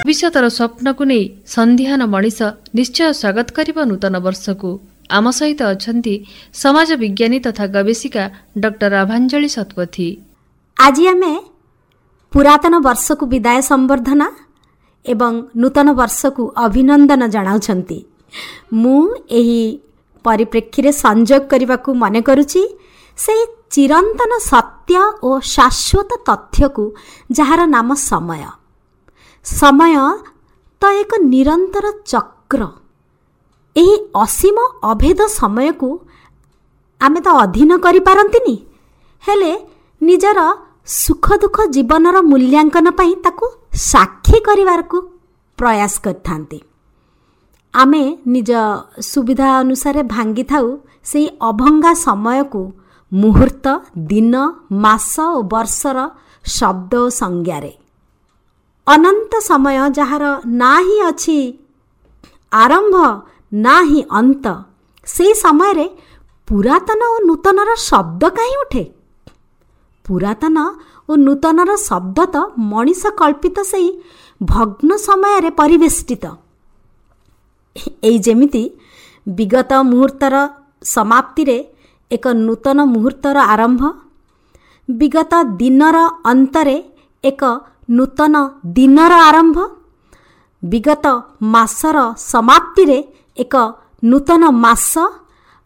ଭବିଷ୍ୟତର ସ୍ୱପ୍ନକୁ ନେଇ ସନ୍ଧିହାନ ମଣିଷ ନିଶ୍ଚୟ ସ୍ୱାଗତ କରିବ ନୂତନ ବର୍ଷକୁ। ଆମ ସହିତ ଅଛନ୍ତି ସମାଜ ବିଜ୍ଞାନୀ ତଥା ଗବେଷିକା ଡକ୍ଟର ଆଭାଞ୍ଜଳି ଶତପଥୀ। ଆଜି ଆମେ ପୁରାତନ ବର୍ଷକୁ ବିଦାୟ ସମ୍ବର୍ଦ୍ଧନା ଏବଂ ନୂତନ ବର୍ଷକୁ ଅଭିନନ୍ଦନ ଜଣାଉଛନ୍ତି। ମୁଁ ଏହି ପରିପ୍ରେକ୍ଷୀରେ ସଂଯୋଗ କରିବାକୁ ମନେ କରୁଛି ସେହି ଚିରନ୍ତନ ସତ୍ୟ ଓ ଶାଶ୍ୱତ ତଥ୍ୟକୁ ଯାହାର ନାମ ସମୟ। ସମୟ ତ ଏକ ନିରନ୍ତର ଚକ୍ର। ଏହି ଅସୀମ ଅଭେଦ ସମୟକୁ ଆମେ ତ ଅଧୀନ କରିପାରନ୍ତିନି। ହେଲେ ନିଜର ସୁଖ ଦୁଃଖ ଜୀବନର ମୂଲ୍ୟାଙ୍କନ ପାଇଁ ତାକୁ ସାକ୍ଷୀ କରିବାକୁ ପ୍ରୟାସ କରିଥାନ୍ତି। ଆମେ ନିଜ ସୁବିଧା ଅନୁସାରେ ଭାଙ୍ଗିଥାଉ ସେହି ଅଭଙ୍ଗା ସମୟକୁ ମୁହୂର୍ତ୍ତ ଦିନ ମାସ ଓ ବର୍ଷର ଶବ୍ଦ ଓ ସଂଜ୍ଞାରେ। ଅନନ୍ତ ସମୟ ଯାହାର ନା ହିଁ ଅଛି ଆରମ୍ଭ ନା ହିଁ ଅନ୍ତ ସେହି ସମୟରେ ପୁରାତନ ଓ ନୂତନର ଶବ୍ଦ କାହିଁ ଉଠେ? ପୁରାତନ ଓ ନୂତନର ଶବ୍ଦ ତ ମଣିଷ କଳ୍ପିତ ସେହି ଭଗ୍ନ ସମୟରେ ପରିବେଷ୍ଟିତ। ଏଇ ଯେମିତି ବିଗତ ମୁହୂର୍ତ୍ତର ସମାପ୍ତିରେ ଏକ ନୂତନ ମୁହୂର୍ତ୍ତର ଆରମ୍ଭ। ବିଗତ ଦିନର ଅନ୍ତରେ ଏକ ନୂତନ ଦିନର ଆରମ୍ଭ। ବିଗତ ମାସର ସମାପ୍ତିରେ ଏକ ନୂତନ ମାସ।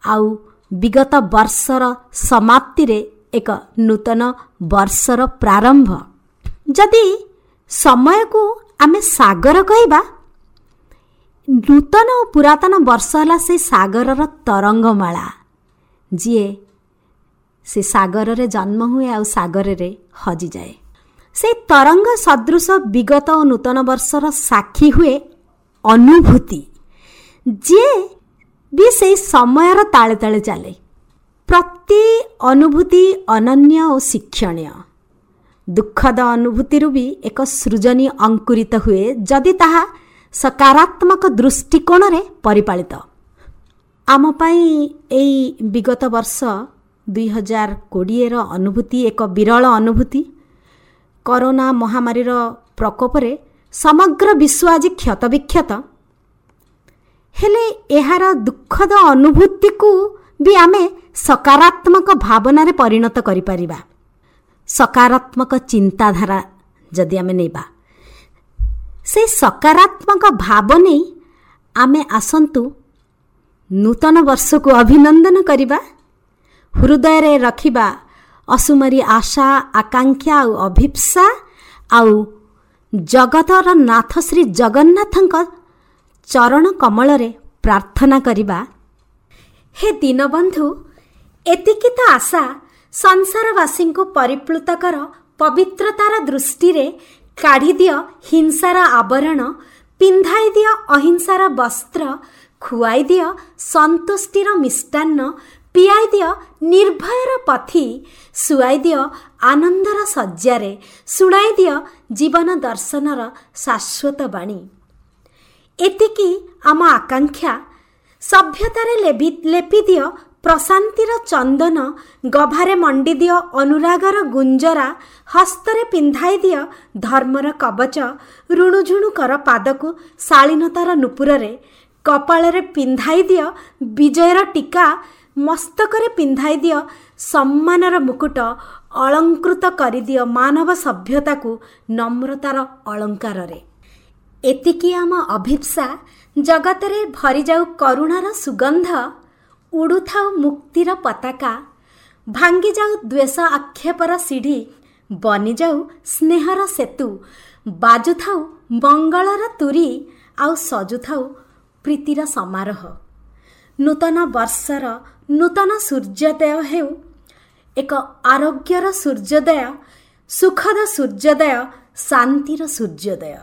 ଆଉ ବିଗତ ବର୍ଷର ସମାପ୍ତିରେ ଏକ ନୂତନ ବର୍ଷର ପ୍ରାରମ୍ଭ। ଯଦି ସମୟକୁ ଆମେ ସାଗର କହିବା ନୂତନ ଓ ପୁରାତନ ବର୍ଷ ହେଲା ସେ ସାଗରର ତରଙ୍ଗମାଳା। ଯିଏ ସେ ସାଗରରେ ଜନ୍ମ ହୁଏ ଆଉ ସାଗରରେ ହଜିଯାଏ। ସେ ତରଙ୍ଗ ସଦୃଶ ବିଗତ ଓ ନୂତନ ବର୍ଷର ସାକ୍ଷୀ ହୁଏ ଅନୁଭୂତି। ଯିଏ ବି ସେଇ ସମୟର ତାଳେ ତାଳେ ଚାଲେ। ପ୍ରତି ଅନୁଭୂତି ଅନନ୍ୟ ଓ ଶିକ୍ଷଣୀୟ। ଦୁଃଖଦ ଅନୁଭୂତିରୁ ବି ଏକ ସୃଜନୀ ଅଙ୍କୁରିତ ହୁଏ ଯଦି ତାହା ସକାରାତ୍ମକ ଦୃଷ୍ଟିକୋଣରେ ପରିପାଳିତ। ଆମ ପାଇଁ ଏଇ ବିଗତ ବର୍ଷ ଦୁଇହଜାର କୋଡ଼ିଏର ଅନୁଭୂତି ଏକ ବିରଳ ଅନୁଭୂତି। କରୋନା ମହାମାରୀର ପ୍ରକୋପରେ ସମଗ୍ର ବିଶ୍ୱ ଆଜି କ୍ଷତବିକ୍ଷତ। ହେଲେ ଏହାର ଦୁଃଖଦ ଅନୁଭୂତିକୁ ବି ଆମେ ସକାରାତ୍ମକ ଭାବନାରେ ପରିଣତ କରିପାରିବା। ସକାରାତ୍ମକ ଚିନ୍ତାଧାରା ଯଦି ଆମେ ନେବା ସେ ସକାରାତ୍ମକ ଭାବ ନେଇ ଆମେ ଆସନ୍ତୁ ନୂତନ ବର୍ଷକୁ ଅଭିନନ୍ଦନ କରିବା ହୃଦୟରେ ରଖିବା ଅସୁମରୀ ଆଶା ଆକାଂକ୍ଷା ଆଉ ଅଭିପ୍ସା ଆଉ ଜଗତର ନାଥ ଶ୍ରୀ ଜଗନ୍ନାଥଙ୍କ ଚରଣ କମଳରେ ପ୍ରାର୍ଥନା କରିବା। ହେ ଦୀନବନ୍ଧୁ ଏତିକି ତ ଆଶା ସଂସାରବାସୀଙ୍କୁ ପରିପ୍ଲୁତ କର ପବିତ୍ରତାର ଦୃଷ୍ଟିରେ କାଢ଼ିଦିଅ ହିଂସାର ଆବରଣ ପିନ୍ଧାଇ ଦିଅ ଅହିଂସାର ବସ୍ତ୍ର ଖୁଆଇ ଦିଅ ସନ୍ତୁଷ୍ଟିର ମିଷ୍ଟାନ୍ନ ପିଆଇ ଦିଅ ନିର୍ଭୟର ପଥି ଶୁଆଇ ଦିଅ ଆନନ୍ଦର ଶଯ୍ୟାରେ ଶୁଣାଇ ଦିଅ ଜୀବନ ଦର୍ଶନର ଶାଶ୍ୱତ ବାଣୀ। ଏତିକି ଆମ ଆକାଂକ୍ଷା। ସଭ୍ୟତାରେ ଲେପି ଦିଅ ପ୍ରଶାନ୍ତିର ଚନ୍ଦନ ଗଭାରେ ମଣ୍ଡିଦିଅ ଅନୁରାଗର ଗୁଞ୍ଜରା ହସ୍ତରେ ପିନ୍ଧାଇ ଦିଅ ଧର୍ମର କବଚ ରୁଣୁଝୁଣୁ କର ପାଦକୁ ଶାଳୀନତାର ନୁପୁରରେ କପାଳରେ ପିନ୍ଧାଇ ଦିଅ ବିଜୟର ଟୀକା ମସ୍ତକରେ ପିନ୍ଧାଇ ଦିଅ ସମ୍ମାନର ମୁକୁଟ ଅଳଙ୍କୃତ କରିଦିଅ ମାନବ ସଭ୍ୟତାକୁ ନମ୍ରତାର ଅଳଙ୍କାରରେ। ଏତିକି ଆମ ଅଭିପ୍ସା। ଜଗତରେ ଭରିଯାଉ କରୁଣାର ସୁଗନ୍ଧ ଉଡ଼ୁଥାଉ ମୁକ୍ତିର ପତାକା ଭାଙ୍ଗିଯାଉ ଦ୍ୱେଷ ଆକ୍ଷେପର ସିଢ଼ି ବନିଯାଉ ସ୍ନେହର ସେତୁ ବାଜୁଥାଉ ମଙ୍ଗଳର ତୁରୀ ଆଉ ସଜୁଥାଉ ପ୍ରୀତିର ସମାରୋହ। ନୂତନ ବର୍ଷର ନୂତନ ସୂର୍ଯ୍ୟୋଦୟ ହେଉ ଏକ ଆରୋଗ୍ୟର ସୂର୍ଯ୍ୟୋଦୟ ସୁଖଦ ସୂର୍ଯ୍ୟୋଦୟ ଶାନ୍ତିର ସୂର୍ଯ୍ୟୋଦୟ।